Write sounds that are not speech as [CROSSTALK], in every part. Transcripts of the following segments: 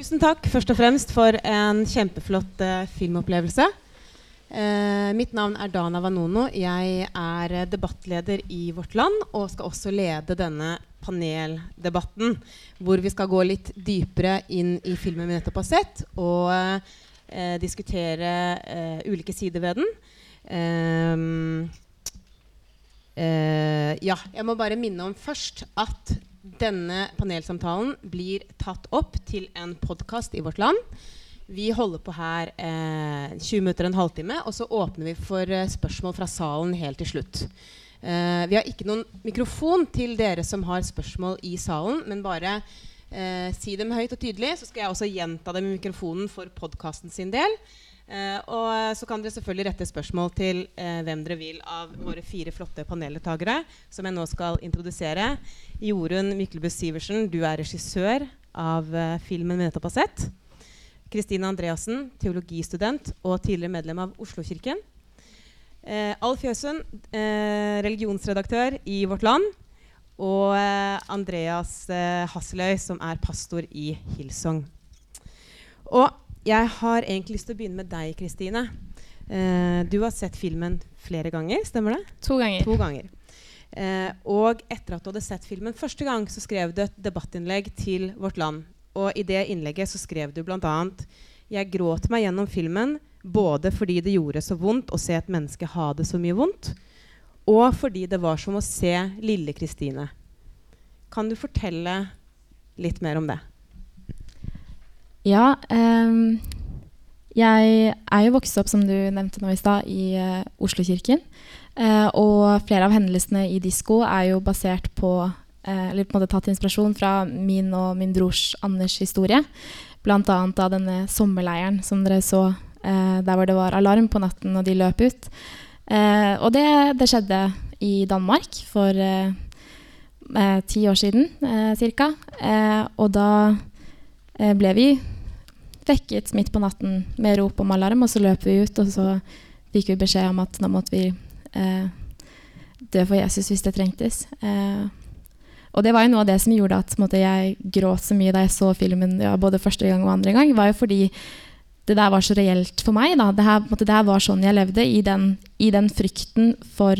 Tusen takk først og fremst for en kjempeflott uh, filmopplevelse. Uh, mitt navn er Dana Vanono. Jeg er debattleder i Vårt Land og skal også lede denne paneldebatten, hvor vi skal gå litt dypere inn i filmen vi nettopp har sett, og uh, diskutere ulike sider ved den. Um, ja, jeg må bare minne om først at denne panelsamtalen blir tatt opp til en podkast i Vårt Land. Vi holder på her eh, 20 minutter, en halvtime, og så åpner vi for eh, spørsmål fra salen helt til slutt. Eh, vi har ikke noen mikrofon til dere som har spørsmål i salen, men bare eh, si dem høyt og tydelig, så skal jeg også gjenta dem i mikrofonen for podkasten sin del. Uh, og eh, så kan dere selvfølgelig rette spørsmål til eh, hvem dere vil av våre fire flotte paneldeltakere, som jeg nå skal introdusere. Jorunn Myklebust Sivertsen, du er regissør av eh, filmen vi nettopp har sett. Kristine Andreassen, teologistudent og tidligere medlem av Oslokirken. Uh, Alf Jøsund, religionsredaktør i Vårt Land. Og Andreas Hasseløy, som er pastor i Hillsong. Og jeg har egentlig lyst til å begynne med deg, Kristine. Uh, du har sett filmen flere ganger, stemmer det? To ganger. To ganger. Uh, og etter at du hadde sett filmen første gang, så skrev du et debattinnlegg til Vårt Land. Og i det innlegget så skrev du bl.a.: Jeg gråt meg gjennom filmen både fordi det gjorde så vondt å se et menneske ha det så mye vondt, og fordi det var som å se lille Kristine. Kan du fortelle litt mer om det? Ja. Um, jeg er jo vokst opp, som du nevnte nå i stad, i uh, Oslokirken. Uh, og flere av hendelsene i disko er jo basert på uh, Eller på en måte tatt inspirasjon fra min og min brors Anders historie. Bl.a. av denne sommerleiren som dere så, uh, der hvor det var alarm på natten og de løp ut. og det, det, skjedde i Danmark for ti år siden eh, ca. og da Eh, ble vi vekket midt på natten med rop om alarm, og så løp vi ut, og så fikk vi beskjed om at nå måtte vi eh, dø for Jesus hvis det trengtes. Eh, og det var jo noe av det som gjorde at måtte, jeg gråt så mye da jeg så filmen ja, både første gang og andre gang, var jo fordi det der var så reelt for meg. Da. Det, her, måtte, det her var sånn jeg levde, i den, i den frykten for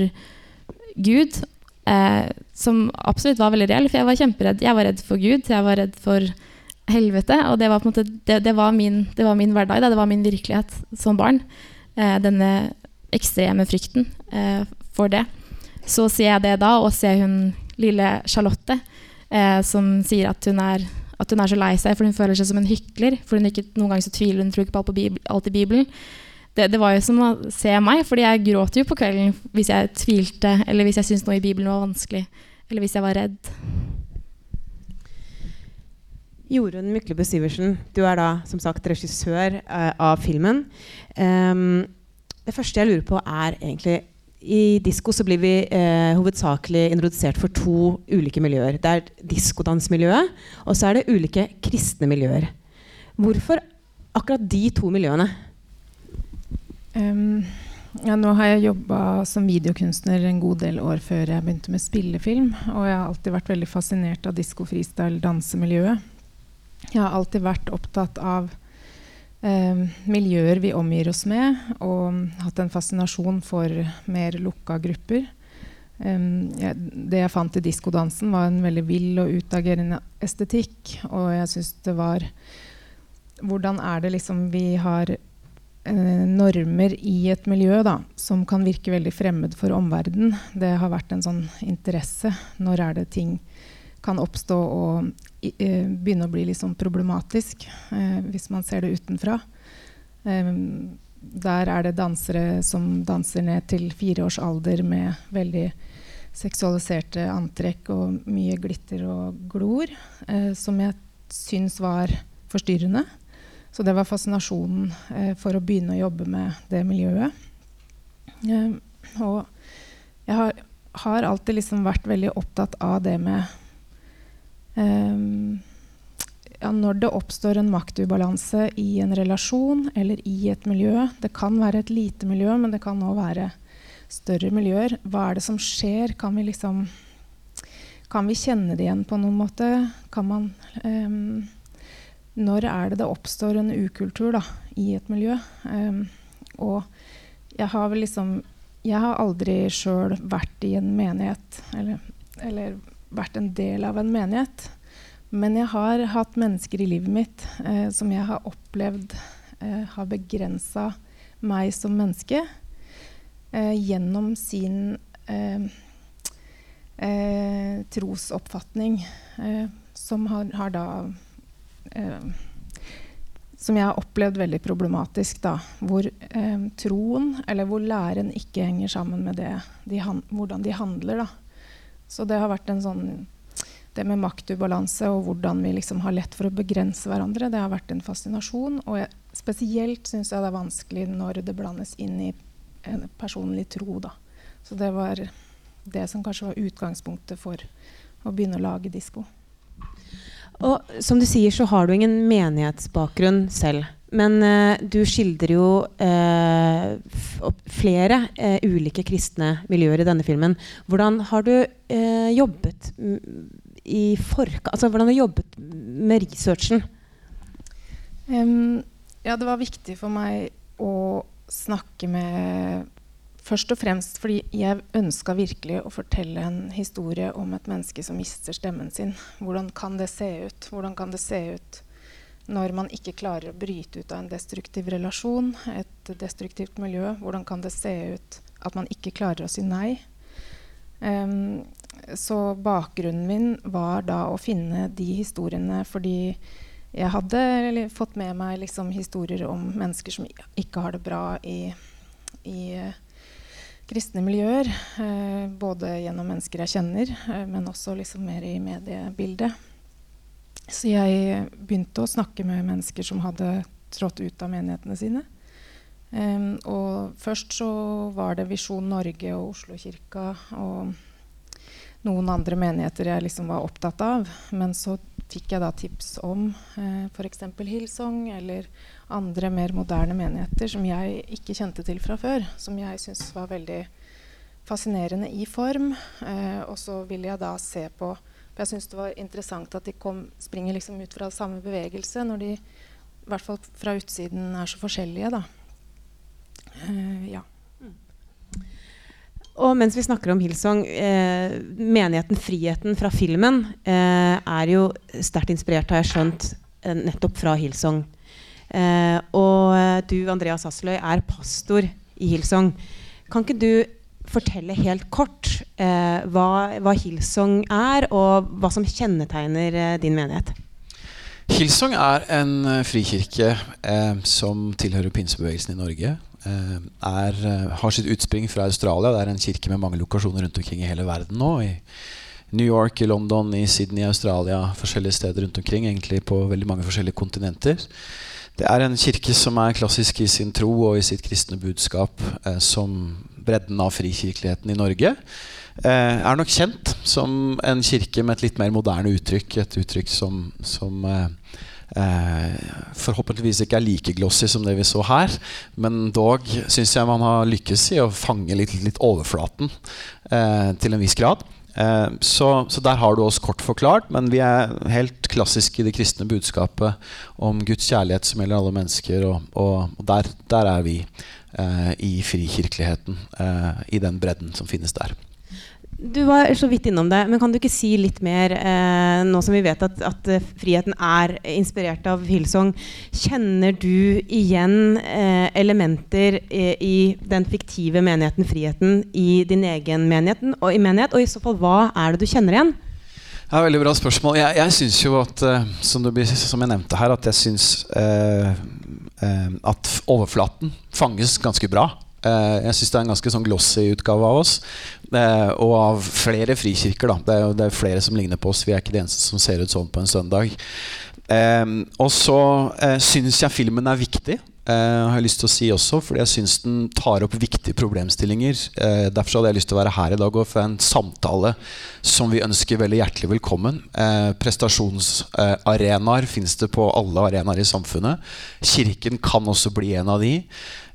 Gud, eh, som absolutt var veldig reell. For jeg var kjemperedd. Jeg var redd for Gud. Jeg var redd for helvete. Og det var, på måte, det, det var, min, det var min, hverdag. Da. Det var min virkelighet som barn. Eh, denne ekstreme frykten eh, for det. Så ser jeg det da, og ser hun lille Charlotte eh, som sier at hun, er, at hun, er, så lei seg, for hun føler seg som en hykler. For hun ikke, noen ganger så tviler hun tror ikke på alt i Bibelen. Det, det, var jo som å se meg, fordi jeg gråt jo på kvelden hvis jeg tvilte, eller hvis jeg syntes noe i Bibelen var vanskelig, eller hvis jeg var redd. Jorunn Myklebø Syversen, du er da som sagt regissør uh, av filmen. Um, det første jeg lurer på, er egentlig I disko så blir vi uh, hovedsakelig introdusert for to ulike miljøer. Det er diskodansmiljøet, og så er det ulike kristne miljøer. Hvorfor akkurat de to miljøene? Um, ja, nå har jeg jobba som videokunstner en god del år før jeg begynte med spillefilm. Og jeg har alltid vært veldig fascinert av disko freestyle dansemiljøet. Jeg har alltid vært opptatt av eh, miljøer vi omgir oss med, og hatt en fascinasjon for mer lukka grupper. Um, jeg, det jeg fant i diskodansen, var en veldig vill og utagerende estetikk. Og jeg syns det var Hvordan er det liksom vi har eh, normer i et miljø da, som kan virke veldig fremmed for omverdenen? Det har vært en sånn interesse. Når er det ting kan oppstå og uh, begynne å bli litt sånn problematisk uh, hvis man ser det utenfra. Um, der er det dansere som danser ned til fire års alder med veldig seksualiserte antrekk og mye glitter og glor, uh, som jeg syns var forstyrrende. Så det var fascinasjonen for å begynne å jobbe med det miljøet. og jeg har, har alltid liksom vært veldig opptatt av det med ja, når det oppstår en maktubalanse i en relasjon eller i et miljø Det kan være et lite miljø, men det kan òg være større miljøer. Hva er det som skjer? Kan vi liksom Kan vi kjenne det igjen på noen måte? Man um, når er det det oppstår en ukultur da, i et miljø? Um, og jeg har vel liksom Jeg har aldri sjøl vært i en menighet, eller, eller, vært en del av en menighet. Men jeg har hatt mennesker i livet mitt eh, som jeg har opplevd eh, har begrensa meg som menneske eh, gjennom sin eh, eh, trosoppfatning, eh, som har, har da som jeg har opplevd veldig problematisk. Da, hvor troen, eller hvor læren, ikke henger sammen med det, de hvordan de handler. Da. Så det har vært en sånn Det med maktubalanse og hvordan vi liksom har lett for å begrense hverandre, det har vært en fascinasjon. Og jeg, spesielt syns jeg det er vanskelig når det blandes inn i en personlig tro. Da. Så det var det som kanskje var utgangspunktet for å begynne å lage disko. Og som du sier, så har du ingen menighetsbakgrunn selv. Men uh, du skildrer jo uh, flere uh, ulike kristne miljøer i denne filmen. Hvordan har du jobbet i forkant Altså hvordan har du jobbet med researchen? Um, ja, det var viktig for meg å snakke med Først og fremst fordi jeg ønska virkelig å fortelle en historie om et menneske som mister stemmen sin. Hvordan kan det se ut? Hvordan kan det se ut når man ikke klarer å bryte ut av en destruktiv relasjon, et destruktivt miljø? Hvordan kan det se ut at man ikke klarer å si nei? Um, så bakgrunnen min var da å finne de historiene fordi jeg hadde fått med meg liksom, historier om mennesker som ikke har det bra i, i kristne miljøer. Eh, både gjennom mennesker jeg kjenner, eh, men også liksom mer i mediebildet. Så jeg begynte å snakke med mennesker som hadde trådt ut av menighetene sine. Um, og først så var det Visjon Norge og Oslo kirka og noen andre menigheter jeg liksom var opptatt av. Men så fikk jeg da tips om eh, f.eks. Hillsong eller andre mer moderne menigheter som jeg ikke kjente til fra før. Som jeg syntes var veldig fascinerende i form. Eh, og så ville jeg da se på Jeg syns det var interessant at de kom, springer liksom ut fra samme bevegelse når de i hvert fall fra utsiden er så forskjellige, da. Uh, ja. Og mens vi snakker om Hillsong, eh, menigheten Friheten fra filmen eh, er jo sterkt inspirert, har jeg skjønt, eh, nettopp fra Hillsong. Eh, og du, Andreas Asløy, er pastor i Hillsong. Kan ikke du fortelle helt kort eh, hva, hva, Hillsong er, og hva som kjennetegner din menighet? Hillsong er en frikirke som tilhører pinsebevegelsen i Norge. Eh, er, eh, har sitt utspring fra Australia. Det er en kirke med mange lokasjoner rundt omkring i hele verden nå. I New York, i London, i Sydney, Australia, forskjellige steder rundt omkring. Egentlig på veldig mange forskjellige kontinenter. Det er en kirke som er klassisk i sin tro og i sitt kristne budskap eh, som bredden av frikirkeligheten i Norge. Eh, er nok kjent som en kirke med et litt mer moderne uttrykk. Et uttrykk som, som eh, eh, forhåpentligvis ikke er like glossy som det vi så her. Men dog syns jeg man har lykkes i å fange litt, litt overflaten eh, til en viss grad. Eh, så, så, der har du oss kort forklart, men vi er helt klassiske i det kristne budskapet om Guds kjærlighet som gjelder alle mennesker, og, og, og der, der, er vi eh, i frikirkeligheten, eh, i den bredden som finnes der. Du var så vidt innom det, men kan du ikke si litt mer, eh, nå som vi vet at, at, eh, friheten er inspirert av Hillsong? Kjenner du igjen eh, elementer eh, i den fiktive menigheten Friheten i din egen menighet og, i? Og i så fall, hva er det du kjenner igjen? Ja, veldig bra spørsmål. Jeg, jeg syns jo at, uh, som, du, som, jeg nevnte her, at jeg syns uh, at overflaten fanges ganske bra. Uh, jeg syns det er en ganske sånn glossy utgave av oss. Uh, og av flere frikirker. da det er, det er, flere som ligner på oss. Vi er ikke de eneste som ser ut sånn på en søndag. Um, og så uh, syns jeg filmen er viktig. Uh, har jeg lyst til å si også, fordi jeg syns den tar opp viktige problemstillinger. Uh, derfor hadde jeg lyst til å være her i dag og få en samtale som vi ønsker veldig hjertelig velkommen. Uh, prestasjonsarenaer eh, fins det på alle arenaer i samfunnet. Kirken kan også bli en av de.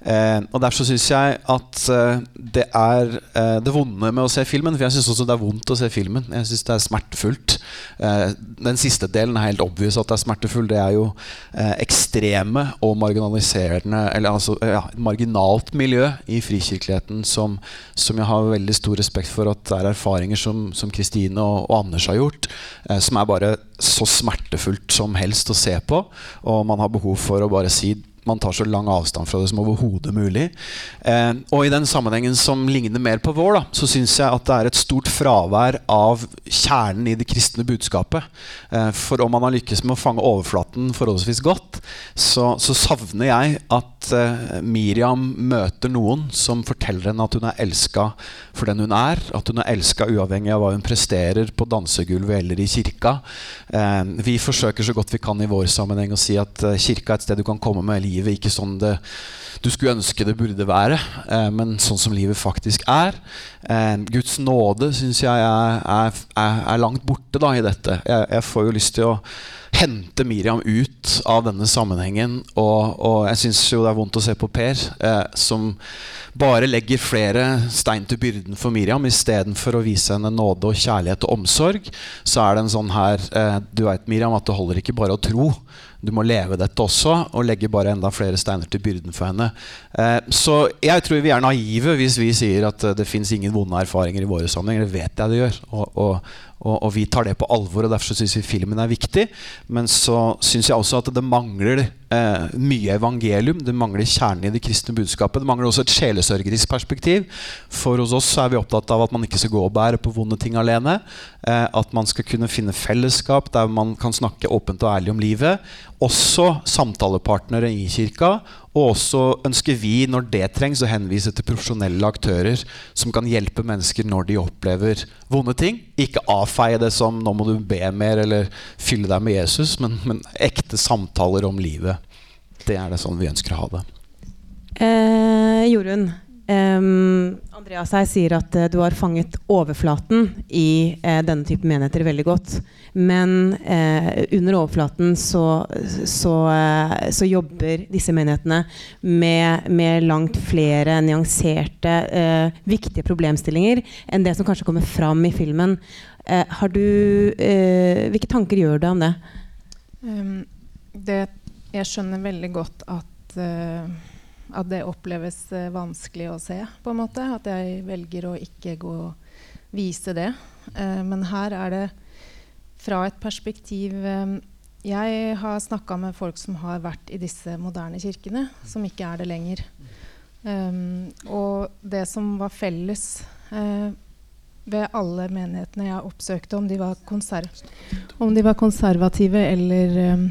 Eh, og Derfor syns jeg at eh, det er eh, det vonde med å se filmen. For jeg syns også det er vondt å se filmen. Jeg syns det er smertefullt. Eh, den siste delen er helt obvious at det er smertefull. Det er jo eh, ekstreme og marginaliserende Eller altså ja, marginalt miljø i frikirkeligheten som, som, jeg har veldig stor respekt for at det er erfaringer som, som Kristine og, og, Anders har gjort, eh, som er bare så smertefullt som helst å se på. Og man har behov for å bare si man tar så lang avstand fra det som overhodet mulig. Eh, og i den sammenhengen som ligner mer på vår, da, så syns jeg at det er et stort fravær av kjernen i det kristne budskapet. Eh, for om man har lykkes med å fange overflaten forholdsvis godt, så, så savner jeg at eh, Miriam møter noen som forteller henne at hun er elska for den hun er. At hun er elska uavhengig av hva hun presterer på dansegulvet eller i kirka. Eh, vi forsøker så godt vi kan i vår sammenheng å si at eh, kirka er et sted du kan komme med livet ikke sånn det du skulle ønske det burde være, men sånn som livet faktisk er. Eh, Guds nåde syns jeg er, er, er, langt borte da, i dette. Jeg, jeg, får jo lyst til å hente Miriam ut av denne sammenhengen. Og, og jeg syns jo det er vondt å se på Per, eh, som bare legger flere stein til byrden for Miriam istedenfor å vise henne nåde og kjærlighet og omsorg. Så er det en sånn her eh, Du veit, Miriam, at det holder ikke bare å tro. Du må leve dette også, og legge bare enda flere steiner til byrden for henne. Eh, så jeg tror vi er naive hvis vi sier at eh, det fins ingen vonde erfaringer i våre sammenhenger. Det vet jeg det gjør. Og, og, og, og, vi tar det på alvor, og derfor syns vi filmen er viktig. Men så syns jeg også at det mangler eh, mye evangelium. Det mangler kjernen i det kristne budskapet. Det mangler også et sjelesørgerisk perspektiv. For hos oss er vi opptatt av at man ikke skal gå og bære på vonde ting alene. Eh, at man skal kunne finne fellesskap der man kan snakke åpent og ærlig om livet. Også samtalepartnere i kirka. Og også ønsker vi, når det trengs, å henvise til profesjonelle aktører som kan hjelpe mennesker når de opplever vonde ting. Ikke avfeie det som 'nå må du be mer' eller 'fylle deg med Jesus', men, men ekte samtaler om livet. Det er det sånn vi ønsker å ha det. Eh, Jorunn, Um, Andreas her sier at uh, du har fanget overflaten i uh, denne type menigheter veldig godt. Men uh, under overflaten så, så, så, jobber disse menighetene med, med langt flere nyanserte, viktige problemstillinger enn det som kanskje kommer fram i filmen. har du, hvilke tanker gjør du om det? Um, det jeg skjønner veldig godt at at det oppleves eh, vanskelig å se, på en måte. At jeg velger å ikke gå og vise det. Eh, men her er det fra et perspektiv eh, Jeg har snakka med folk som har vært i disse moderne kirkene, som ikke er det lenger. Um, og det som var felles uh, ved alle menighetene jeg oppsøkte, om de var, om de var konservative eller um,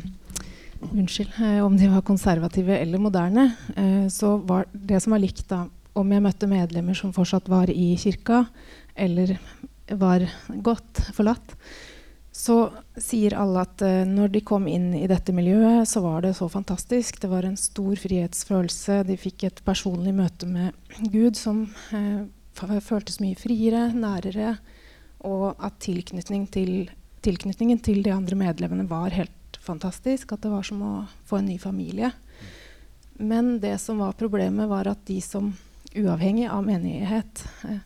unnskyld, eh, om de var konservative eller moderne, eh, så var det som var likt da, om jeg møtte medlemmer som fortsatt var i kirka, eller var godt forlatt, så sier alle at uh, når de kom inn i dette miljøet, så var det så fantastisk. Det var en stor frihetsfølelse. De fikk et personlig møte med Gud som føltes mye friere, nærere, og at tilknytning til, tilknytningen til de andre medlemmene var helt fantastisk. At det var som å få en ny familie. Men det som var problemet, var at de som, uavhengig av menighet, eh,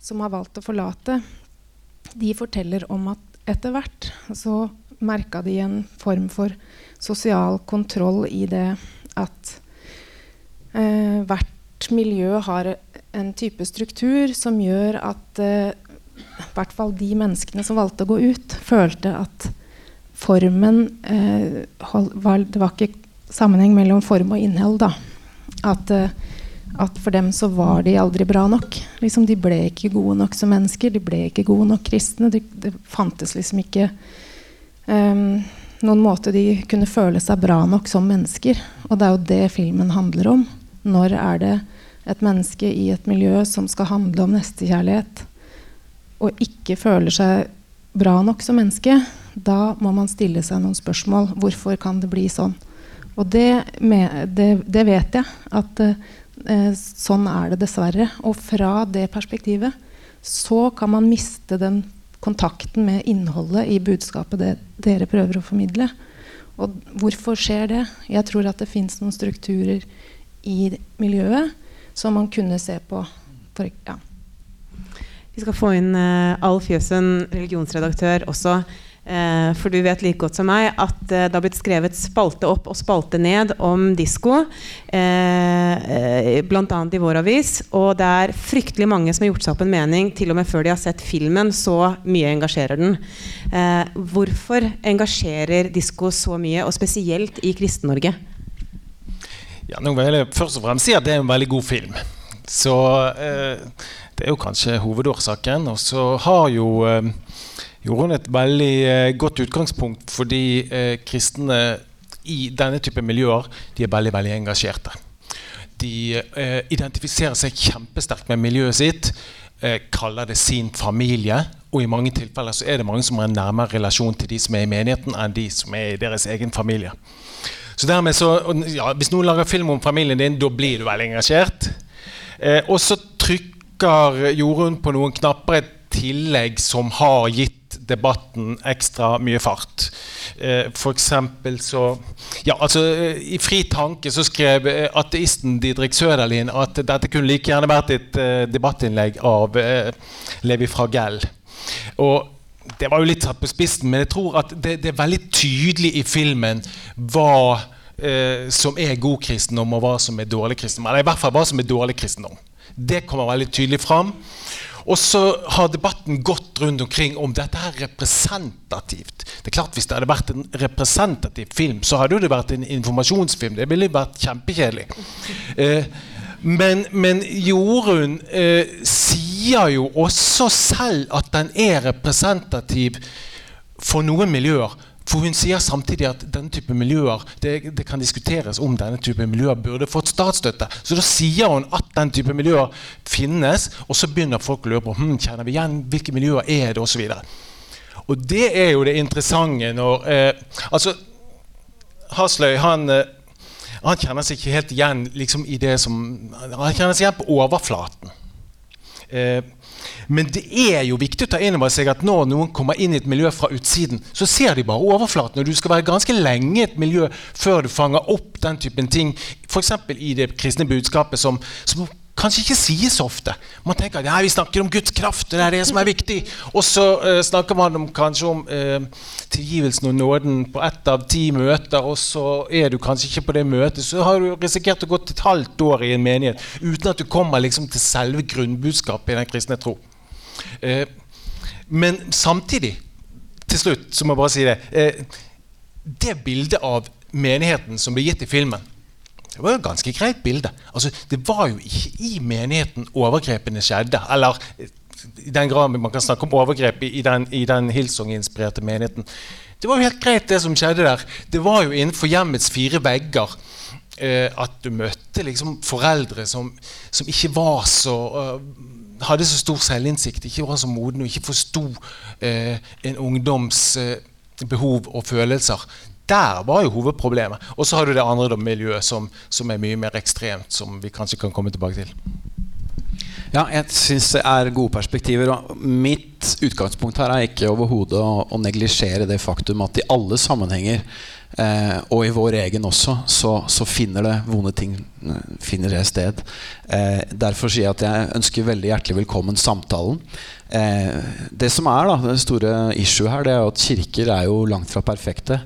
som har valgt å forlate, de forteller om at etter hvert så merka de en form for sosial kontroll i det at eh, hvert miljø har en type struktur som gjør at eh, i hvert fall de menneskene som valgte å gå ut, følte at formen eh, var, Det var ikke sammenheng mellom form og innhold. da. At, eh, at, for dem så var de aldri bra nok. Liksom, de ble ikke gode nok som mennesker. De ble ikke gode nok kristne. Det, det fantes liksom ikke um, noen måte de kunne føle seg bra nok som mennesker. Og det er jo det filmen handler om. Når er det et menneske i et miljø som skal handle om nestekjærlighet, og ikke føler seg bra nok som menneske, da må man stille seg noen spørsmål. Hvorfor kan det bli sånn? Og det, det, det vet jeg at eh, sånn er det dessverre. Og fra det perspektivet så kan man miste den kontakten med innholdet i budskapet det dere prøver å formidle. Og hvorfor skjer det? Jeg tror at det fins noen strukturer i miljøet som man kunne se på. For, ja. Vi skal få inn uh, Alf Jøsen, religionsredaktør, også. Uh, for du vet like godt som meg at uh, det har blitt skrevet spalte opp og spalte ned om disko. Uh, Bl.a. i vår avis. Og det er fryktelig mange som har gjort seg opp en mening, til og med før de har sett filmen. Så mye engasjerer den. hvorfor engasjerer disko så mye, og spesielt i Kristen-Norge? Ja, nå vil jeg først og fremst si at det er en veldig god film. Så det er jo kanskje hovedårsaken. Og så har jo gjorde hun et veldig eh, godt utgangspunkt fordi eh, kristne i denne type miljøer de er veldig veldig engasjerte. De eh, identifiserer seg kjempesterkt med miljøet sitt, kaller det sin familie. Og i mange tilfeller så er det mange som har en nærmere relasjon til de som er i menigheten, enn de som er i deres egen familie. Så dermed så, ja, Hvis noen lager film om familien din, da blir du veldig engasjert. Og så trykker Jorunn på noen knapper et tillegg som har gitt debatten ekstra mye fart. Eh, for eksempel så ja, altså, eh, I Fri tanke så skrev eh, ateisten Didrik Søderlin at dette kunne like gjerne vært et uh, debattinnlegg av uh, Levi Fragell. Og det var jo litt satt på spissen, men jeg tror at det, det er veldig tydelig i filmen hva eh, som er god kristendom, og hva som er dårlig kristendom. Eller i hvert fall hva som er dårlig kristendom. Det kommer veldig tydelig fram. Og så har debatten gått rundt omkring om dette er representativt. Det er klart Hvis det hadde vært en representativ film, så hadde det vært en informasjonsfilm. Det ville vært kjempekjedelig. Eh, men, men, Jorunn eh, sier jo også selv at den er representativ for noen miljøer. For hun sier samtidig at denne type miljøer det, det, kan diskuteres om denne type miljøer burde fått statsstøtte. Så da sier hun at den type miljøer finnes, og så begynner folk å lure på hm, kjenner vi igjen hvilke miljøer er det osv. Og, og det er jo det interessante når eh, Altså, Hasløy han, eh, han kjenner seg ikke helt igjen liksom, i det som Han kjenner seg igjen på overflaten. Eh, men det er jo viktig å ta inn over seg at når noen kommer inn i et miljø fra utsiden, så ser de bare overflaten. Og du skal være ganske lenge i et miljø før du fanger opp den typen ting. F.eks. i det kristne budskapet som, som kanskje ikke sies ofte. Man tenker at ja, vi snakker om Guds kraft, det er det som er viktig. Og så uh, snakker man om, kanskje om uh, tilgivelsen og nåden på ett av ti møter, og så er du kanskje ikke på det møtet. Så har du risikert å gå et halvt år i en menighet uten at du kommer liksom, til selve grunnbudskapet i den kristne tro. Uh, men samtidig, til slutt, så må jeg bare si det Det bildet av menigheten som blir gitt i filmen det var jo et ganske greit bilde. Altså, det var jo ikke i menigheten overgrepene skjedde. Eller i den grad man kan snakke om overgrep i den, i den Hillsong-inspirerte menigheten. Det var jo helt greit, det som skjedde der. Det var jo innenfor hjemmets fire vegger eh, at du møtte liksom foreldre som, som ikke var så uh, hadde så stor selvinnsikt, ikke var så modne og ikke forsto eh, en ungdoms eh, behov og følelser der var jo hovedproblemet. Og så har du det andre miljøet som, som, er mye mer ekstremt, som vi kanskje kan komme tilbake til. Ja, jeg syns det er gode perspektiver. Og mitt utgangspunkt her er ikke overhodet å, å neglisjere det faktum at i alle sammenhenger, eh, og i vår egen også, så, så, finner det vonde ting finner det sted. Eh, derfor sier jeg at jeg ønsker veldig hjertelig velkommen samtalen. Eh, det som er da, det store issue her, det er at kirker er jo langt fra perfekte.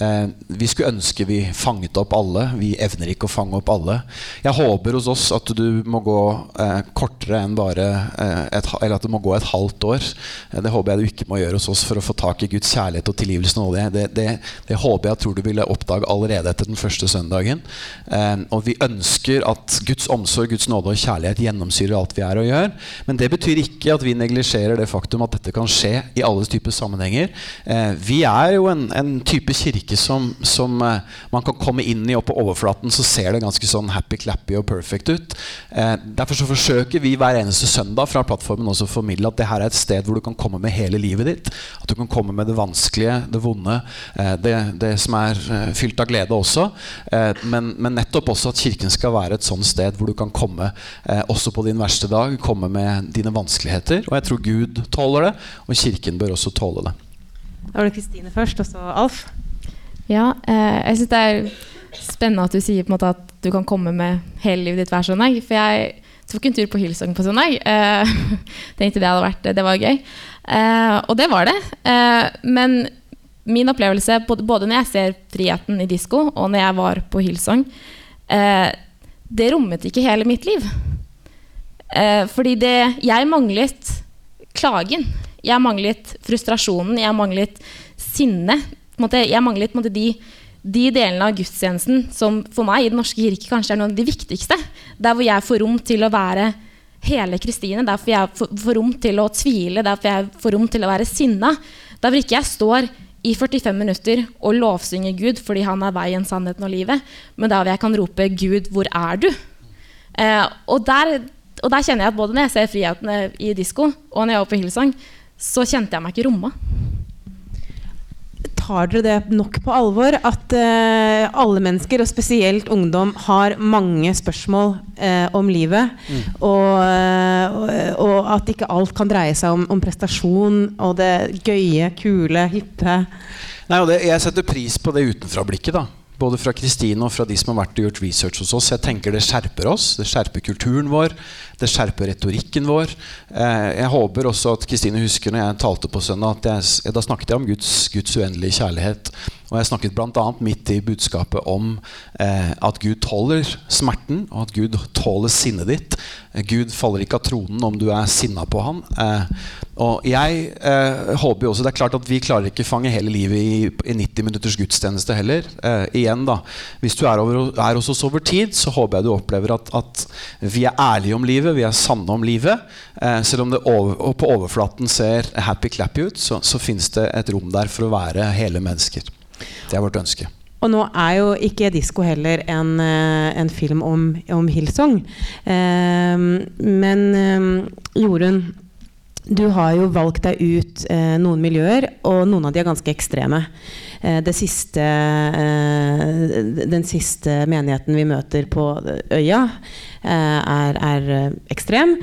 Eh, vi skulle ønske vi fanget opp alle. Vi evner ikke å fange opp alle. Jeg håper hos oss at du må gå eh, kortere enn bare eh, et, Eller at det må gå et halvt år. Eh, det håper jeg du ikke må gjøre hos oss for å få tak i Guds kjærlighet og tilgivelse. Det, det, det, det, håper jeg tror du ville oppdage allerede etter den første søndagen. Eh, og vi ønsker at Guds omsorg, Guds nåde og kjærlighet gjennomsyrer alt vi er og gjør. Men det betyr ikke at vi neglisjerer det faktum at dette kan skje i alle typer sammenhenger. Eh, vi er jo en, en type kirke kirke som, som eh, man kan komme inn i, og på overflaten så ser det ganske sånn happy-clappy og perfect ut. Eh, derfor så forsøker vi hver eneste søndag fra plattformen også å formidle at det her er et sted hvor du kan komme med hele livet ditt. At du kan komme med det vanskelige, det vonde, eh, det, det, som er fylt av glede også. Men, men, nettopp også at kirken skal være et sånt sted hvor du kan komme også på din verste dag, komme med dine vanskeligheter. Og jeg tror Gud tåler det, og kirken bør også tåle det. Da var det Kristine først, og så Alf. Ja, eh, jeg syns det er spennende at du sier på en måte at du kan komme med hele livet ditt hver søndag. For jeg tok en tur på Hillsong på søndag. Eh, [LAUGHS] tenkte det hadde vært Det var gøy. Eh, og det var det. Eh, men min opplevelse, både, når jeg ser Friheten i disko, og når jeg var på Hillsong, eh, det rommet ikke hele mitt liv. Eh, fordi det Jeg manglet klagen. Jeg manglet frustrasjonen, jeg manglet sinnet. Jeg manglet måte, de, de, delene av gudstjenesten som for meg i Den norske kirke kanskje er noen av de viktigste. Der hvor jeg får rom til å være hele Kristine, der hvor jeg får rom til å tvile, der hvor jeg får rom til å være sinna. Der hvor ikke jeg står i 45 minutter og lovsynger Gud fordi han er veien, sannheten og livet, men der hvor jeg kan rope 'Gud, hvor er du?' Eh, og, der, og, der, kjenner jeg at både når jeg ser Friheten i disko, og når jeg er på Hillsong, så kjente jeg meg ikke romma. Tar dere det nok på alvor at uh, alle mennesker, og spesielt ungdom, har mange spørsmål uh, om livet? Mm. Og, uh, og, at ikke alt kan dreie seg om, om prestasjon og det gøye, kule, hippe? Nei, det, jeg setter pris på det utenfra-blikket. da både fra Kristine og fra de som har vært og gjort research hos oss. Jeg tenker Det skjerper oss, det skjerper kulturen vår, det skjerper retorikken vår. Eh, jeg håper også at Kristine husker når jeg talte på søndag, at jeg, da snakket jeg om Guds, Guds uendelige kjærlighet. Og jeg snakket bl.a. midt i budskapet om eh, at Gud tåler smerten, og at Gud tåler sinnet ditt. Gud faller ikke av tronen om du er sinna på han. Eh, og jeg eh, håper jo også, Det er klart at vi klarer ikke fange hele livet i, i 90 minutters gudstjeneste heller. Eh, igjen da, Hvis du er, over, er, hos oss over tid, så håper jeg du opplever at, at, vi er ærlige om livet, vi er sanne om livet. Eh, selv om det over, på overflaten ser happy-clappy ut, så, så fins det et rom der for å være hele mennesker. Det er vårt ønske. Og nå er jo ikke disko heller en, eh, en film om, om Hillsong. Eh, men eh, Jorunn, du har jo valgt deg ut eh, noen miljøer, og noen av de er ganske ekstreme. Eh, siste, eh, den siste menigheten vi møter på øya, er, er, ekstrem.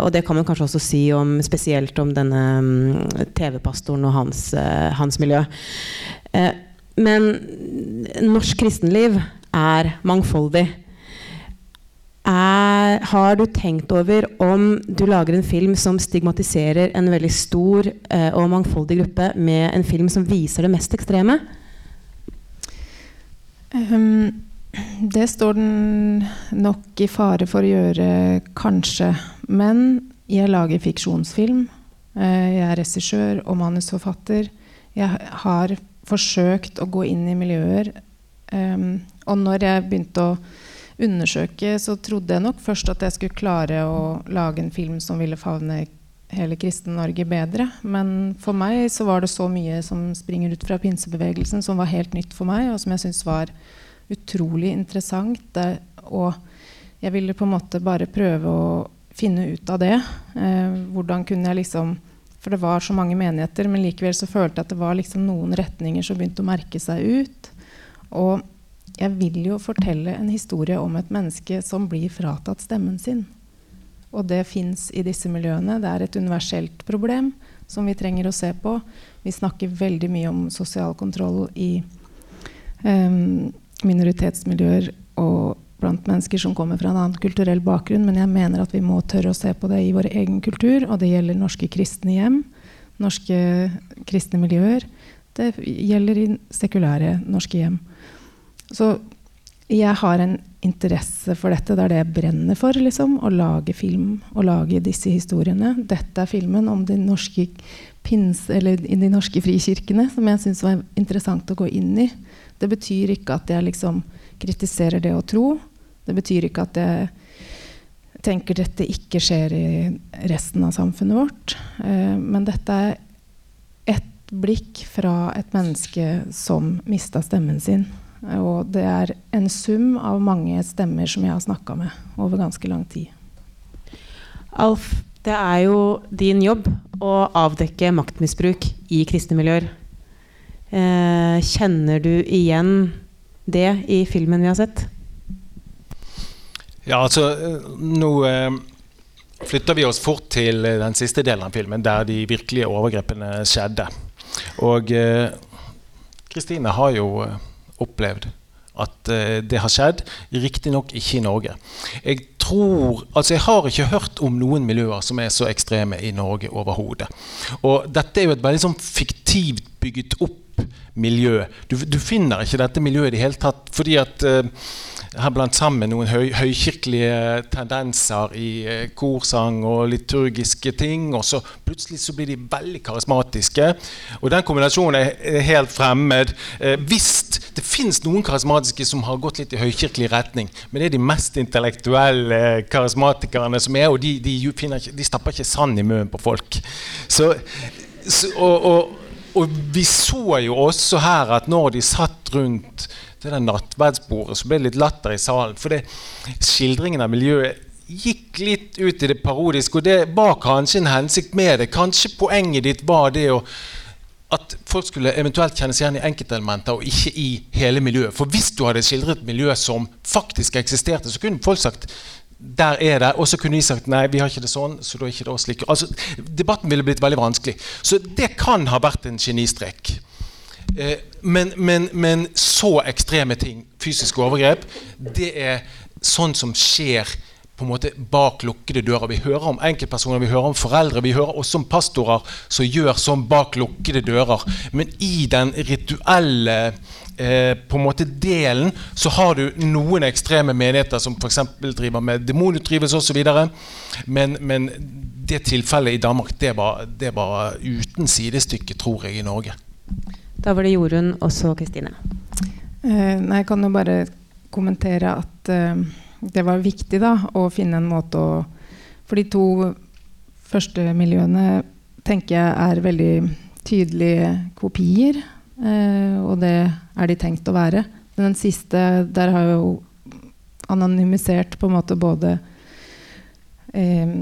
og det kan man kanskje også si om, spesielt om denne um, TV-pastoren og hans, hans miljø. Eh, men norsk kristenliv er mangfoldig. Er, har du tenkt over om du lager en film som stigmatiserer en veldig stor eh, og mangfoldig gruppe, med en film som viser det mest ekstreme? Um, det står den nok i fare for å gjøre, kanskje. Men jeg lager fiksjonsfilm. Uh, jeg er regissør og manusforfatter. Jeg har forsøkt å gå inn i miljøer. Um, og når jeg begynte å undersøke, så trodde jeg nok først at jeg skulle klare å lage en film som ville favne hele Kristen-Norge bedre. Men for meg så var det så mye som springer ut fra pinsebevegelsen, som var helt nytt for meg, og som jeg syntes var utrolig interessant. Det, og jeg ville på en måte bare prøve å finne ut av det. Eh, hvordan kunne jeg liksom for det var så mange menigheter, men likevel så følte jeg at det var liksom noen retninger som begynte å merke seg ut. Og jeg vil jo fortelle en historie om et menneske som blir fratatt stemmen sin. Og det fins i disse miljøene. Det er et universelt problem som vi trenger å se på. Vi snakker veldig mye om sosial kontroll i um, minoritetsmiljøer og blant mennesker som kommer fra en annen kulturell bakgrunn, men jeg mener at vi må tørre å se på det i vår egen kultur, og det gjelder norske kristne hjem, norske kristne miljøer. Det gjelder i sekulære norske hjem. Så jeg har en interesse for dette. Det er det jeg brenner for. Liksom, å lage film og lage disse historiene. Dette er filmen om de norske, pins, de norske frikirkene, som jeg syns var interessant å gå inn i. Det betyr ikke at jeg liksom kritiserer det å tro. Det betyr ikke at jeg tenker dette ikke skjer i resten av samfunnet vårt. Eh, men dette er ett blikk fra et menneske som mista stemmen sin. Og det er en sum av mange stemmer som jeg har snakka med over ganske lang tid. Alf, det er jo din jobb å avdekke maktmisbruk i kristne miljøer. Eh, kjenner du igjen det i filmen vi har sett? Ja, altså Nå eh, flytter vi oss fort til den siste delen av filmen, der de virkelige overgrepene skjedde. Og Kristine har jo opplevd at uh, det har skjedd. Riktignok ikke i Norge. Jeg tror, altså jeg har ikke hørt om noen miljøer som er så ekstreme i Norge overhodet. Og dette er jo et veldig sånn fiktivt bygget opp miljø. Du, du finner ikke dette miljøet i det hele tatt fordi at har blandt sammen noen høy, høykirkelige tendenser i eh, korsang og liturgiske ting. Og så plutselig så blir de veldig karismatiske. Og den kombinasjonen er, helt fremmed. Eh, det fins noen karismatiske som har gått litt i høykirkelig retning, men det er de mest intellektuelle karismatikerne som er, og de, de, finner, de stapper ikke sand i munnen på folk. Så, så og, og og vi så jo også her at når de satt rundt det der nattverdsbordet, så ble det litt latter i salen. For det, skildringen av miljøet gikk litt ut i det parodiske, og det var kanskje en hensikt med det. Kanskje poenget ditt var det å at folk skulle eventuelt kjennes igjen i enkeltelementer og ikke i hele miljøet. For hvis du hadde skildret miljøet miljø som faktisk eksisterte, så kunne folk sagt der er det, og så kunne de sagt nei, vi har ikke det sånn. så da er ikke det oss like. Altså, Debatten ville blitt veldig vanskelig. Så det kan ha vært en genistrek. Eh, men, men, men, så ekstreme ting, fysiske overgrep, det er sånn som skjer på en måte bak lukkede dører. Vi hører om enkeltpersoner, vi hører om foreldre, vi hører også om pastorer som gjør sånn bak lukkede dører. Men i den rituelle eh, på en måte delen så har du noen ekstreme menigheter som f.eks. driver med demonutdrivelse osv. Men, men det tilfellet i Danmark det var, det var uten sidestykke, tror jeg, i Norge. Da var det Jorunn og så Kristine. Eh, jeg kan jo bare kommentere at eh, det var viktig da, å finne en måte å For de to første miljøene tenker jeg er veldig tydelige kopier. Eh, og det er de tenkt å være. Men den siste, der har jo anonymisert på en måte både eh,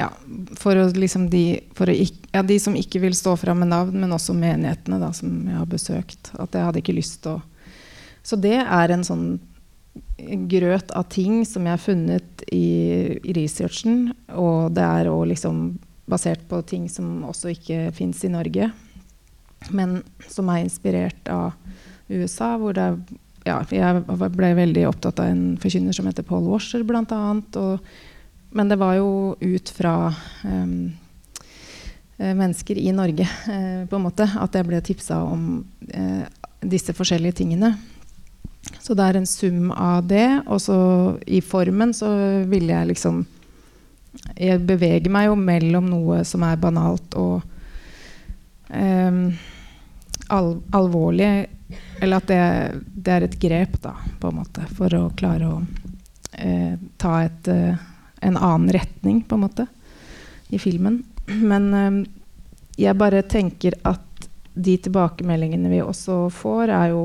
ja, for, å, liksom de, for ikke, ja, de, som ikke vil stå fram med navn, men også menighetene da, som jeg har besøkt. At jeg hadde ikke lyst til å Så det er en sånn grøt av ting som jeg har funnet i, i researchen. Og det er òg liksom basert på ting som også ikke fins i Norge. Men som er inspirert av USA, hvor det ja, jeg ble veldig opptatt av en forkynner som heter Paul Washer, annet. Og men det var jo ut fra um, mennesker i Norge uh, [LAUGHS] på en måte, at jeg ble tipsa om uh, disse forskjellige tingene. Så det er en sum av det. Og så i formen så ville jeg liksom Jeg beveger meg jo mellom noe som er banalt og um, al alvorlig. Eller at det, det, er et grep, da, på en måte, for å klare å uh, ta et en annen retning, på en måte, i filmen. Men um, jeg bare tenker at de tilbakemeldingene vi også får, er jo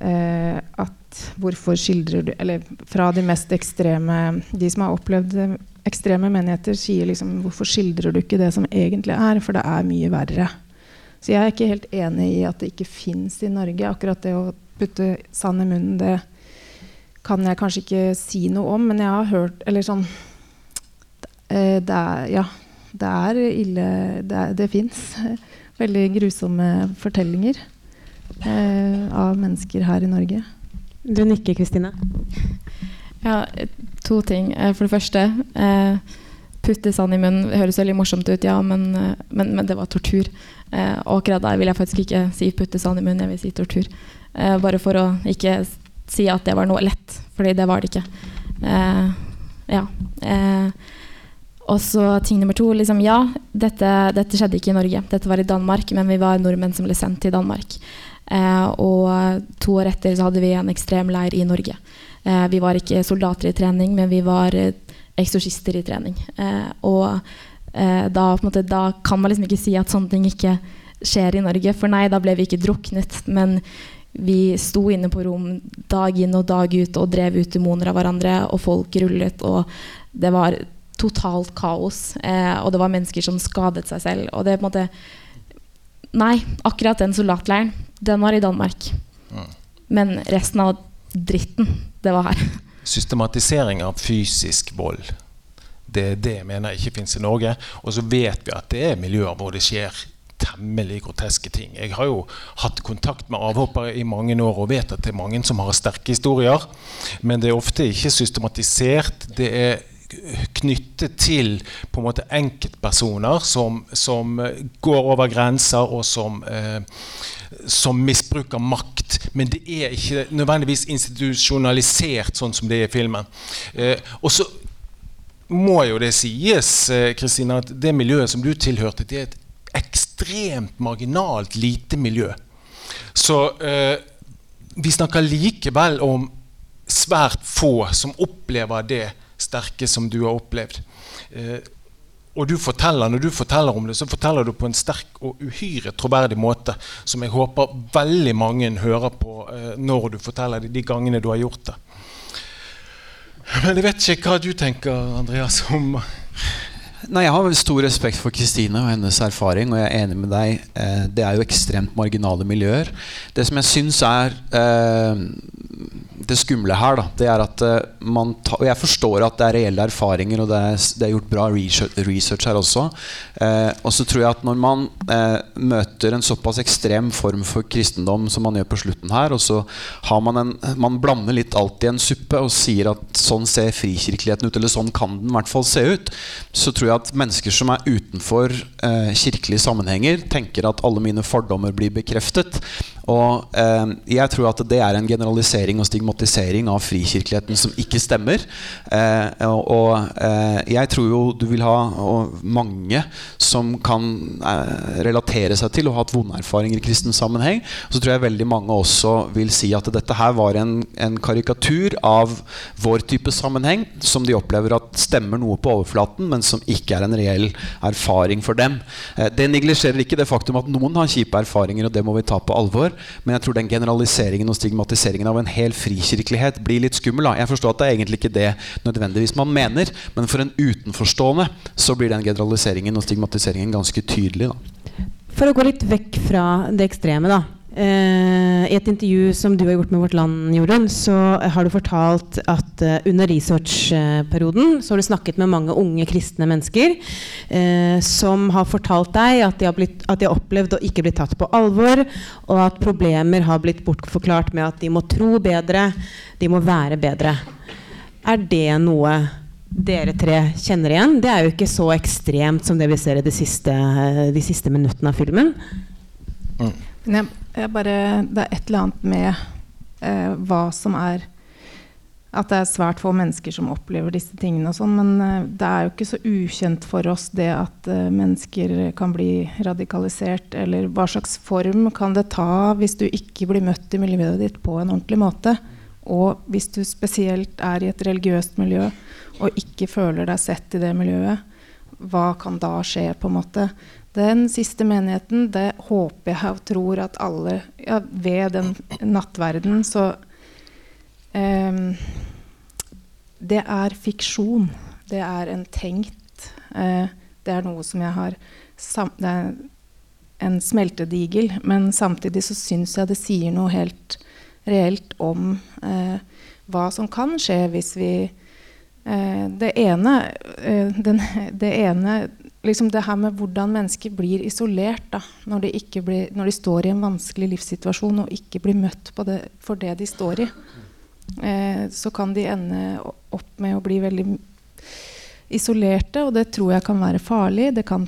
eh, at Hvorfor skildrer du Eller fra de mest ekstreme De som har opplevd ekstreme menigheter, sier liksom Hvorfor skildrer du ikke det som egentlig er? For det er mye verre. Så jeg er ikke helt enig i at det ikke fins i Norge. Akkurat det å putte sand i munnen, det kan jeg kanskje ikke si noe om, men jeg har hørt Eller sånn eh, det er, Ja, det er ille Det, er, det fins [LAUGHS] veldig grusomme fortellinger eh, av mennesker her i Norge. Du nikker, Kristine. Ja, to ting. Eh, for det første eh, Putte sand i munnen det høres veldig morsomt ut, ja, men, eh, men, men det var tortur. Eh, og akkurat der vil jeg faktisk ikke si 'putte sand i munnen', jeg vil si tortur. Eh, bare for å ikke si at det var noe lett, fordi det var det ikke. Eh, ja. Eh, og så ting nummer to. Liksom, ja, dette, dette, skjedde ikke i Norge. Dette var i Danmark, men vi var nordmenn som ble sendt til Danmark. Eh, og to år etter så hadde vi en ekstremleir i Norge. Eh, vi var ikke soldater i trening, men vi var eh, eksorsister i trening. Eh, og da, måte, da, kan man liksom ikke si at sånne ting ikke skjer i Norge. For nei, da ble vi ikke druknet, men vi sto inne på rom dag inn og dag ut og drev ut demoner av hverandre, og folk rullet, og det var totalt kaos. Eh, og det var mennesker som skadet seg selv. Og det på en måte Nei, akkurat den soldatleiren, den var i Danmark. Mm. Men resten av dritten, det var her. Systematisering av fysisk vold. Det er det jeg mener ikke fins i Norge. Og så vet vi at det er miljøer hvor det skjer temmelig groteske ting. Jeg har jo hatt kontakt med avhoppere i mange år og vet at det er mange som har sterke historier. Men det er ofte ikke systematisert. Det er knyttet til på en måte enkeltpersoner som, som går over grenser, og som, eh, som misbruker makt. Men det er ikke nødvendigvis institusjonalisert sånn som det er i filmen. Eh, og så må jo det sies, Kristina, at det miljøet som du tilhørte, det er et ekstremt marginalt lite miljø. Så eh, vi snakker likevel om svært få som opplever det sterke som du har opplevd. Eh, og du forteller, Når du forteller om det, så forteller du på en sterk og uhyre troverdig måte, som jeg håper veldig mange hører på eh, når du forteller det, de gangene du har gjort det. Men jeg vet ikke hva du tenker, Andreas, om Nei, Jeg har stor respekt for Kristine og hennes erfaring, og jeg er enig med deg. Eh, det er jo ekstremt marginale miljøer. Det som jeg syns er eh, det skumle her, da, det er at uh, man ta, Og jeg forstår at det er reelle erfaringer, og det er, det er gjort bra research, her også. Uh, og så tror jeg at når man uh, møter en såpass ekstrem form for kristendom som man gjør på slutten her, og så har man en Man blander litt alt i en suppe og sier at sånn ser frikirkeligheten ut, eller sånn kan den i hvert fall se ut, så tror jeg at mennesker som er utenfor kirkelige sammenhenger, tenker at alle mine fordommer blir bekreftet. Og jeg tror at det er en generalisering og stigmatisering stigmatisering av frikirkeligheten som ikke stemmer. Eh, og, eh, jeg tror jo du vil ha mange som kan eh, relatere seg til og ha hatt vonde erfaringer i kristen sammenheng. Så tror jeg veldig mange også vil si at dette her var en, en karikatur av vår type sammenheng, som de opplever at stemmer noe på overflaten, men som ikke er en reell erfaring for dem. Eh, det neglisjerer ikke det faktum at noen har kjipe erfaringer, og det må vi ta på alvor. Men jeg tror den generaliseringen og stigmatiseringen av en hel fri frikirkelighet blir litt skummel. Da. Jeg forstår at det er egentlig ikke det nødvendigvis man mener, men for en utenforstående så blir den generaliseringen og stigmatiseringen ganske tydelig. Da. For å gå litt vekk fra det ekstreme, da. Uh, I et intervju som du har gjort med Vårt Land, Jorunn, så har du fortalt at uh, under researchperioden så har du snakket med mange unge kristne mennesker eh, som har fortalt deg at de har, blitt, at de har opplevd å ikke bli tatt på alvor, og at problemer har blitt bortforklart med at de må tro bedre, de må være bedre. Er det noe dere tre kjenner igjen? Det er jo ikke så ekstremt som det vi ser i de siste, de siste minuttene av filmen. Mm. Jeg, jeg bare, det er et eller annet med eh, hva som er At det er svært få mennesker som opplever disse tingene. og sånn, Men eh, det er jo ikke så ukjent for oss det at eh, mennesker kan bli radikalisert. Eller hva slags form kan det ta hvis du ikke blir møtt i miljøet ditt på en ordentlig måte? Og hvis du spesielt er i et religiøst miljø og ikke føler deg sett i det miljøet, hva kan da skje? på en måte? Den siste menigheten, det håper jeg og tror at alle ja, Ved den nattverden så um, Det er fiksjon. Det er en tenkt uh, Det er noe som jeg har Det er en smeltedigel, men samtidig så syns jeg det sier noe helt reelt om uh, hva som kan skje hvis vi uh, Det ene, den, [LAUGHS] det ene liksom det her med hvordan mennesker blir isolert da, når, de blir, når, de står i en vanskelig livssituasjon og ikke blir møtt det, for det de står i, eh, så kan de ende opp med å bli veldig isolerte, og det tror jeg kan være farlig. Det kan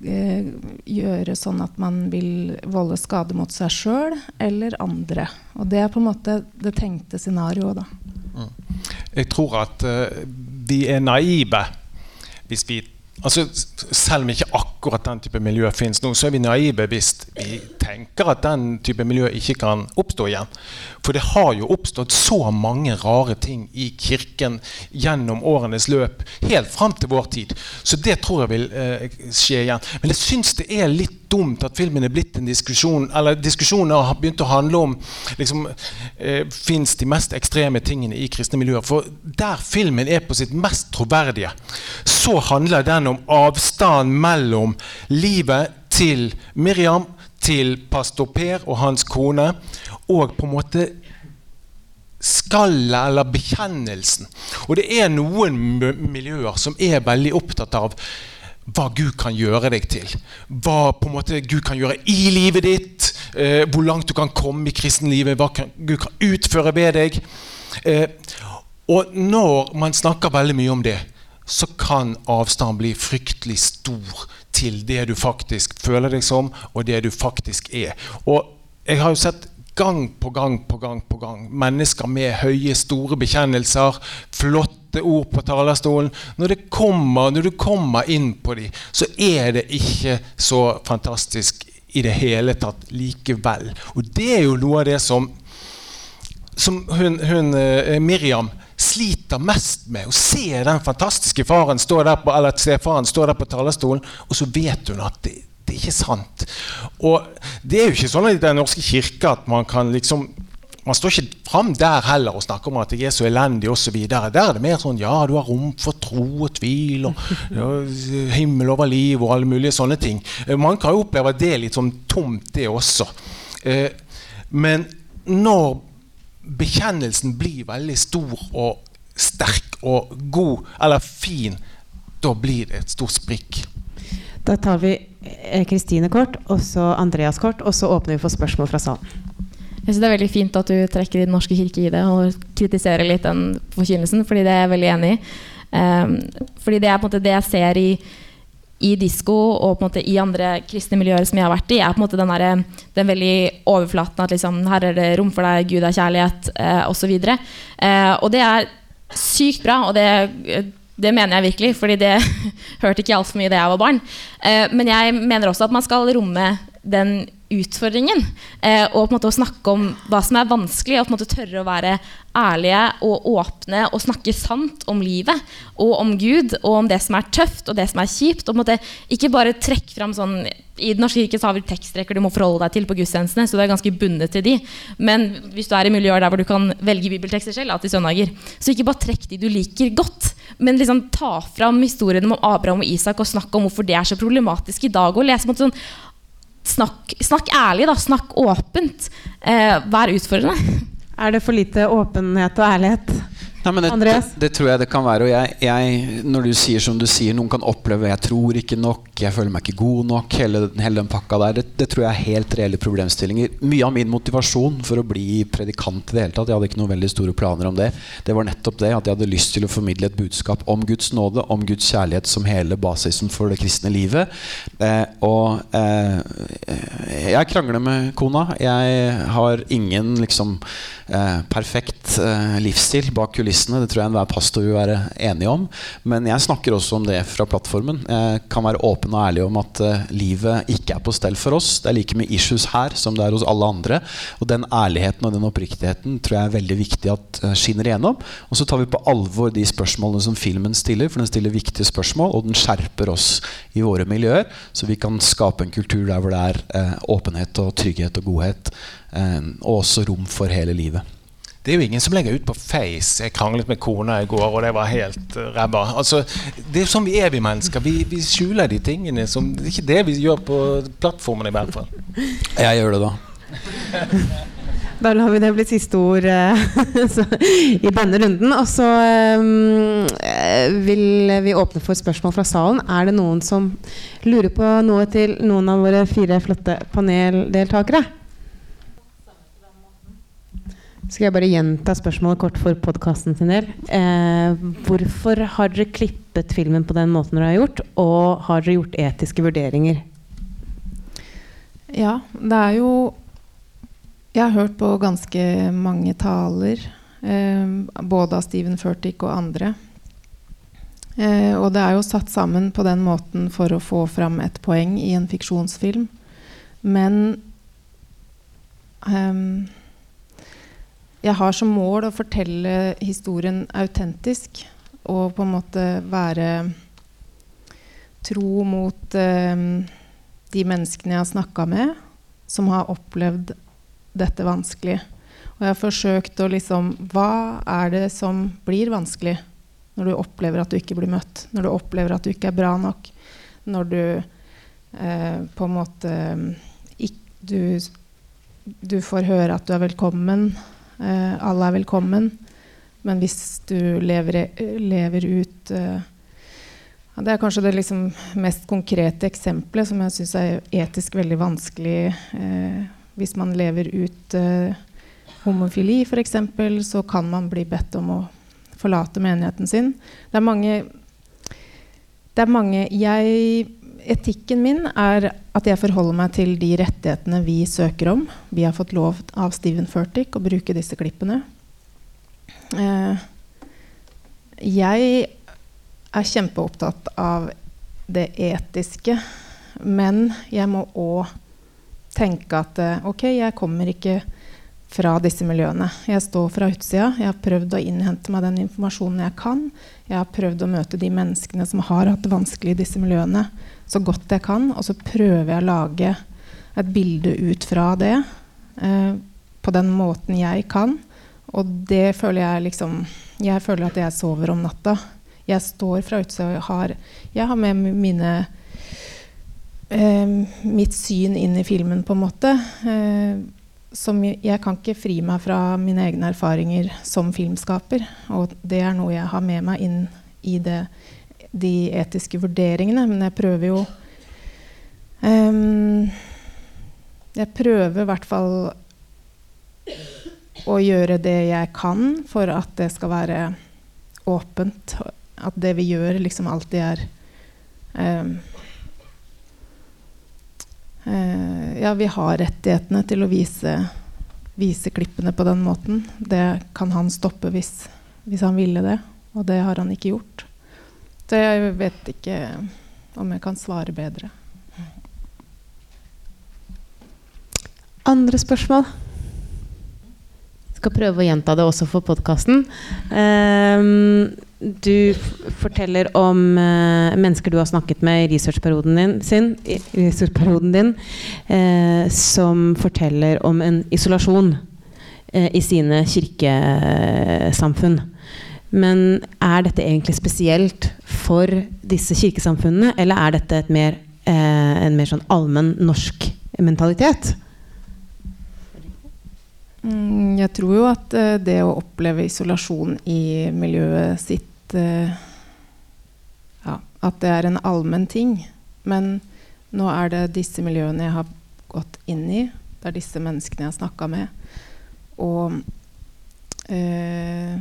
eh, gjøre sånn at man vil volde skade mot seg sjøl eller andre. Og det er på en måte det tenkte scenarioet, da. Mm. Jeg tror at uh, vi er naive hvis vi altså, selv om ikke akkurat den type miljø fins nå, så er vi naive hvis vi tenker at den type miljø ikke kan oppstå igjen. For det har jo oppstått så mange rare ting i kirken gjennom årenes løp, helt fram til vår tid. Så det tror jeg vil eh, skje igjen. Men jeg syns det er litt dumt at filmen er blitt en diskusjon Eller diskusjoner har begynt å handle om liksom, eh, Fins de mest ekstreme tingene i kristne miljøer? For der filmen er på sitt mest troverdige, så handler den om avstand mellom livet til Miriam, til pastor Per og hans kone, og på en måte skallet eller bekjennelsen. Og det er noen miljøer som er veldig opptatt av hva Gud kan gjøre deg til. Hva på en måte Gud kan gjøre i livet ditt. Eh, hvor langt du kan komme i kristenlivet. Hva kan, Gud kan utføre ved deg. Eh, og når man snakker veldig mye om det, så kan avstanden bli fryktelig stor til det du faktisk føler deg som, og det du faktisk er. Og jeg har jo sett gang på gang på gang på gang mennesker med høye, store bekjennelser, flotte ord på talerstolen. Når, kommer, når du kommer inn på dem, så er det ikke så fantastisk i det hele tatt likevel. Og det er jo noe av det som, som hun, hun eh, Miriam sliter mest med å se den fantastiske faren stå der på, eller stefaren stå der på talerstolen, og så vet hun at det, det er ikke sant. Og det er jo ikke sånn i Den norske kirke at man kan liksom man står ikke fram der heller og snakker om at jeg er så elendig osv. Der er det mer sånn ja, du har rom for tro og tvil og ja, himmel over liv og alle mulige sånne ting. Man kan jo oppleve at det er litt sånn tomt, det også. Eh, men når bekjennelsen blir veldig stor og sterk og god eller fin, da blir det et stort sprikk. Da tar vi eh, Kristine kort, og så Andreas kort, og så åpner vi for spørsmål fra salen. Jeg synes Det er veldig fint at du trekker Den norske kirke i det og kritiserer litt den forkynnelsen, fordi det er jeg veldig enig i. Um, fordi det er på en måte det jeg ser i i disko og på en måte i andre kristne miljøer som jeg har vært i, er på en måte den, der, den veldig overflaten at liksom, her er det rom for deg, Gud er kjærlighet, eh, osv. Eh, og det er sykt bra, og det, det mener jeg virkelig, fordi det [LAUGHS] hørte ikke altfor mye da jeg var barn. Eh, men jeg mener også at man skal romme den utfordringen. Eh, og på en måte å snakke om hva som er vanskelig, og på en måte tørre å være ærlige og åpne og snakke sant om livet og om Gud og om det som er tøft og det som er kjipt. og på en måte Ikke bare trekke fram sånn I Den norske kirke har vi tekstrekker du må forholde deg til på gudstjenestene, så du er ganske bundet til de. Men hvis du er i miljøer der hvor du kan velge bibeltekster selv, til søndager, så ikke bare trekk de du liker godt, men liksom ta fram historiene om Abraham og Isak og snakk om hvorfor det er så problematisk i dag. og lese på en måte sånn snakk, snakk, ærlig, da. Snakk åpent. Eh, vær utfordrende. Er det for lite åpenhet og ærlighet? Nei, det, det, det, tror jeg det kan være. Og jeg, jeg, når du sier som du sier, noen kan oppleve 'jeg tror ikke nok', 'jeg føler meg ikke god nok', hele, hele den pakka der, det, det, tror jeg er helt reelle problemstillinger. Mye av min motivasjon for å bli predikant i det hele tatt, jeg hadde ikke noen veldig store planer om det, det var nettopp det at jeg hadde lyst til å formidle et budskap om Guds nåde, om Guds kjærlighet som hele basisen for det kristne livet. Eh, og eh, jeg krangler med kona. Jeg har ingen liksom eh, perfekt eh, livsstil bak kulissene kulissene. Det tror jeg enhver pastor vil være enig om. Men jeg snakker også om det fra plattformen. Jeg kan være åpen og ærlig om at uh, livet ikke er på stell for oss. Det er like mye issues her som det er hos alle andre. Og den ærligheten og den oppriktigheten tror jeg er veldig viktig at uh, skinner igjennom. Og så tar vi på alvor de spørsmålene som filmen stiller, for den stiller viktige spørsmål, og den skjerper oss i våre miljøer, så vi kan skape en kultur der hvor det er uh, åpenhet og trygghet og godhet, og også rom for hele livet. Det er jo ingen som legger ut på Face 'Jeg kranglet med kona i går, og det var helt uh, ræva'. Altså, det er sånn vi er, vi mennesker. Vi, vi skjuler de tingene. Som, det er ikke det vi gjør på plattformen, i hvert fall. [LAUGHS] Jeg gjør det, da. [LAUGHS] Da lar vi det bli siste ord [LAUGHS] uh, i denne runden. Og så um, vil vi åpne for spørsmål fra salen. Er det noen som lurer på noe til noen av våre fire flotte paneldeltakere? Skal jeg bare gjenta spørsmålet kort for podkasten sin del. Eh, hvorfor har dere klippet filmen på den måten dere har gjort, og har dere gjort etiske vurderinger? Ja, det er jo Jeg har hørt på ganske mange taler, eh, både av Steven Furtick og andre. Eh, og det er jo satt sammen på den måten for å få fram et poeng i en fiksjonsfilm. Men um, jeg har som mål å fortelle historien autentisk. Og på en måte være tro mot eh, de menneskene jeg har snakka med, som har opplevd dette vanskelig. Og jeg har forsøkt å liksom Hva er det som blir vanskelig når du opplever at du ikke blir møtt? Når du opplever at du ikke er bra nok? Når du eh, på en måte ikk, du, du, får høre at du er velkommen. Eh, alle er velkommen. Men hvis du lever, lever ut eh, det er kanskje det liksom mest konkrete eksempelet som jeg syns er etisk veldig vanskelig. Eh, hvis man lever ut eh, homofili, f.eks., så kan man bli bedt om å forlate menigheten sin. Det er mange, det er mange jeg, Etikken min er at jeg forholder meg til de rettighetene vi søker om. Vi har fått lov av Steven Furtick å bruke disse klippene. Eh, jeg er kjempeopptatt av det etiske. Men jeg må òg tenke at eh, ok, jeg kommer ikke fra disse miljøene. Jeg står fra utsida. Jeg har prøvd å innhente meg den informasjonen jeg kan. Jeg har prøvd å møte de menneskene som har hatt det vanskelig i disse miljøene, så godt jeg kan. Og så prøver jeg å lage et bilde ut fra det eh, på den måten jeg kan. Og det føler jeg liksom Jeg føler at jeg sover om natta. Jeg står fra utsida og har, jeg har med mine eh, mitt syn inn i filmen, på en måte. Eh, som jeg kan ikke fri meg fra mine egne erfaringer som filmskaper. Og det er noe jeg har med meg inn i det, de etiske vurderingene. Men jeg prøver jo um, Jeg prøver i hvert fall å gjøre det jeg kan for at det skal være åpent at det vi gjør, liksom alltid er um, Ja, vi har rettighetene til å vise, vise, klippene på den måten. Det kan han stoppe hvis, hvis han ville det, og det har han ikke gjort. Så jeg vet ikke om jeg kan svare bedre. Andre spørsmål? skal prøve å gjenta det også for podkasten. Um, du forteller om uh, mennesker du har snakket med i researchperioden din, sin, i researchperioden din uh, som forteller om en isolasjon uh, i sine kirkesamfunn. Men er dette egentlig spesielt for disse kirkesamfunnene, eller er dette mer, en mer sånn allmenn norsk mentalitet? Mm, jeg tror jo at uh, det å oppleve isolasjon i miljøet sitt uh, ja, At det er en allmenn ting. Men nå er det disse miljøene jeg har gått inn i. Det er disse menneskene jeg har snakka med. Og uh,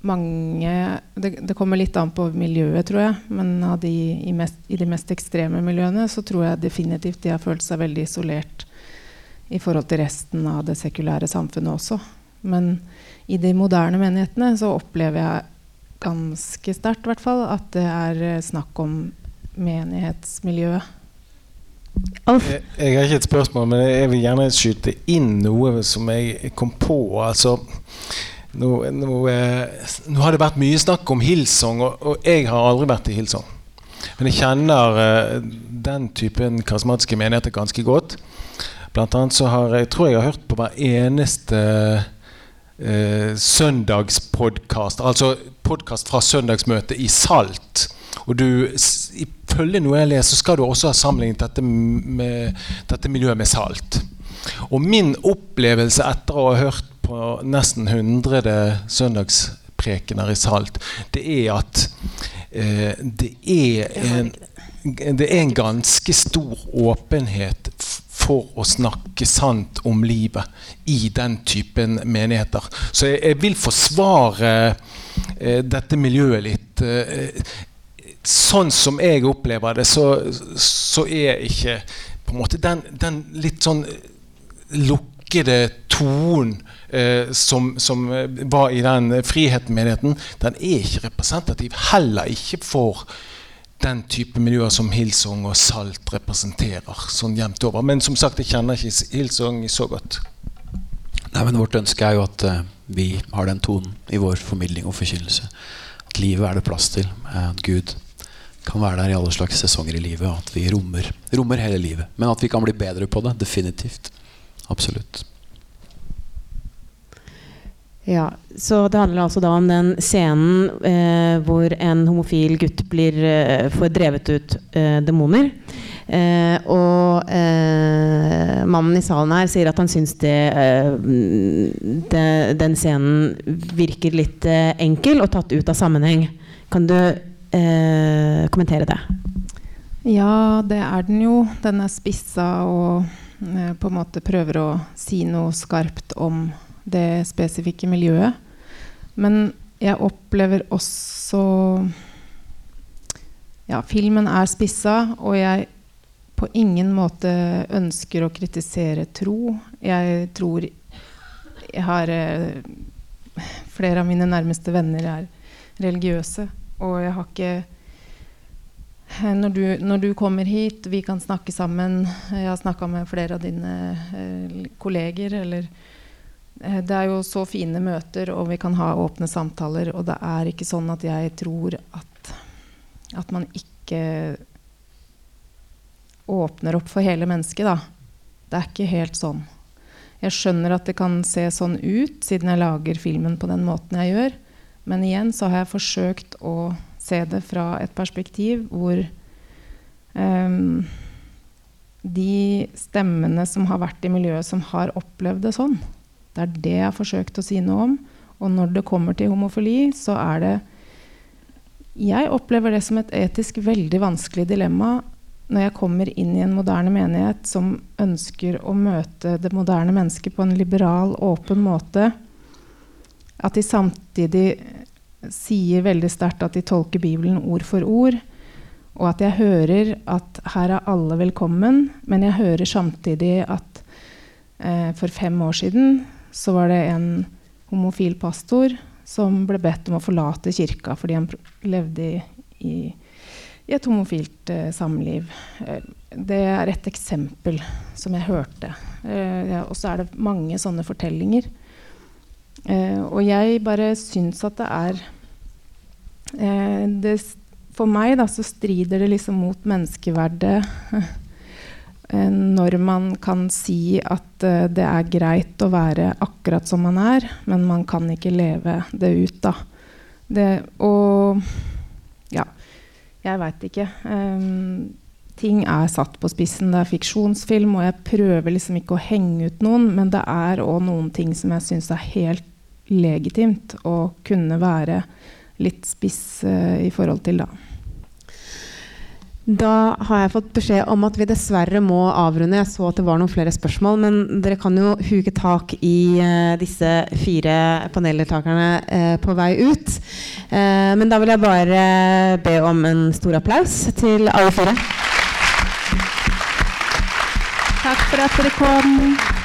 mange det, det, kommer litt an på miljøet, tror jeg. Men de, i, mest, i, de mest ekstreme miljøene så tror jeg definitivt de har følt seg veldig isolert i forhold til resten av det sekulære samfunnet også. Men i de moderne menighetene så opplever jeg ganske sterkt at det er eh, snakk om menighetsmiljøet. Jeg, jeg, har ikke et spørsmål, men jeg vil gjerne skyte inn noe som jeg kom på. Altså, nå, nå, eh, nå har det vært mye snakk om Hillsong, og, og jeg har aldri vært i Hillsong. Men jeg kjenner uh, den typen karismatiske menigheter ganske godt. Blant annet så har jeg tror jeg har hørt på hver eneste eh, søndagspodkast, altså podkast fra søndagsmøtet i Salt. Og du, ifølge noe jeg leser, skal du også ha sammenlignet dette, med, dette miljøet med Salt. Og min opplevelse etter å ha hørt på nesten 100 søndagsprekener i Salt, det er at eh, det, er en, det er en ganske stor åpenhet for å snakke sant om livet i den typen menigheter. Så jeg, jeg vil forsvare eh, dette miljøet litt. Eh, sånn som jeg opplever det, så, så er ikke måte den, den litt sånn lukkede tonen eh, som, som var i den friheten-menigheten, den er ikke representativ. Heller ikke for den type miljøer som Hillsong og Salt representerer. sånn jevnt over. Men som sagt, jeg kjenner ikke Hillsong så godt. Nei, men Vårt ønske er jo at uh, vi har den tonen i vår formidling og forkynnelse. At livet er det plass til. Uh, at Gud kan være der i alle slags sesonger i livet. Og at vi rommer, rommer hele livet. Men at vi kan bli bedre på det. Definitivt. Absolutt. Ja, så Det handler altså da om den scenen eh, hvor en homofil gutt blir, eh, får drevet ut eh, demoner. Eh, og eh, mannen i salen her sier at han syns det, eh, det, den scenen virker litt enkel og tatt ut av sammenheng. Kan du kommentere det? Ja, det er den jo. Den er spissa og på en måte prøver å si noe skarpt om det spesifikke miljøet. Men jeg opplever også Ja, filmen er spissa, og jeg på ingen måte ønsker å kritisere tro. Jeg tror jeg har eh, Flere av mine nærmeste venner er religiøse, og jeg har ikke eh, når du, når du, kommer hit, vi kan snakke sammen Jeg har snakka med flere av dine eh, kolleger. Eller det er jo så fine møter, og vi kan ha åpne samtaler. Og det er ikke sånn at jeg tror at, at man ikke åpner opp for hele mennesket, da. Det er ikke helt sånn. Jeg skjønner at det kan se sånn ut, siden jeg lager filmen på den måten jeg gjør. Men igjen så har jeg forsøkt å se det fra et perspektiv hvor um, de stemmene som har vært i miljøet, som har opplevd det sånn, det er det jeg har forsøkt å si noe om. Og når det kommer til homofili, så er det Jeg opplever det som et etisk veldig vanskelig dilemma når jeg kommer inn i en moderne menighet som ønsker å møte det moderne mennesket på en liberal, åpen måte, at de samtidig sier veldig sterkt at de tolker Bibelen ord for ord, og at jeg hører at her er alle velkommen, men jeg hører samtidig at eh, for fem år siden så var det en homofil pastor som ble bedt om å forlate kirka fordi han levde i, i, et homofilt eh, samliv. Eh, det er et eksempel som jeg hørte. Eh, og så er det mange sånne fortellinger. Eh, og jeg bare syns at det er eh, det, For meg da, så strider det liksom mot menneskeverdet [LAUGHS] når man kan si at uh, det er greit å være akkurat som man er, men man kan ikke leve det ut, da. Det, og ja, jeg veit ikke. Um, ting er satt på spissen. Det er fiksjonsfilm, og jeg prøver liksom ikke å henge ut noen, men det er òg noen ting som jeg syns er helt legitimt å kunne være litt spiss uh, i forhold til, da. Da har jeg fått beskjed om at vi dessverre må avrunde. Jeg så at det var noen flere spørsmål, men dere kan jo huke tak i uh, disse fire paneldeltakerne uh, på vei ut. Uh, men da vil jeg bare be om en stor applaus til alle fire. Takk for at dere kom.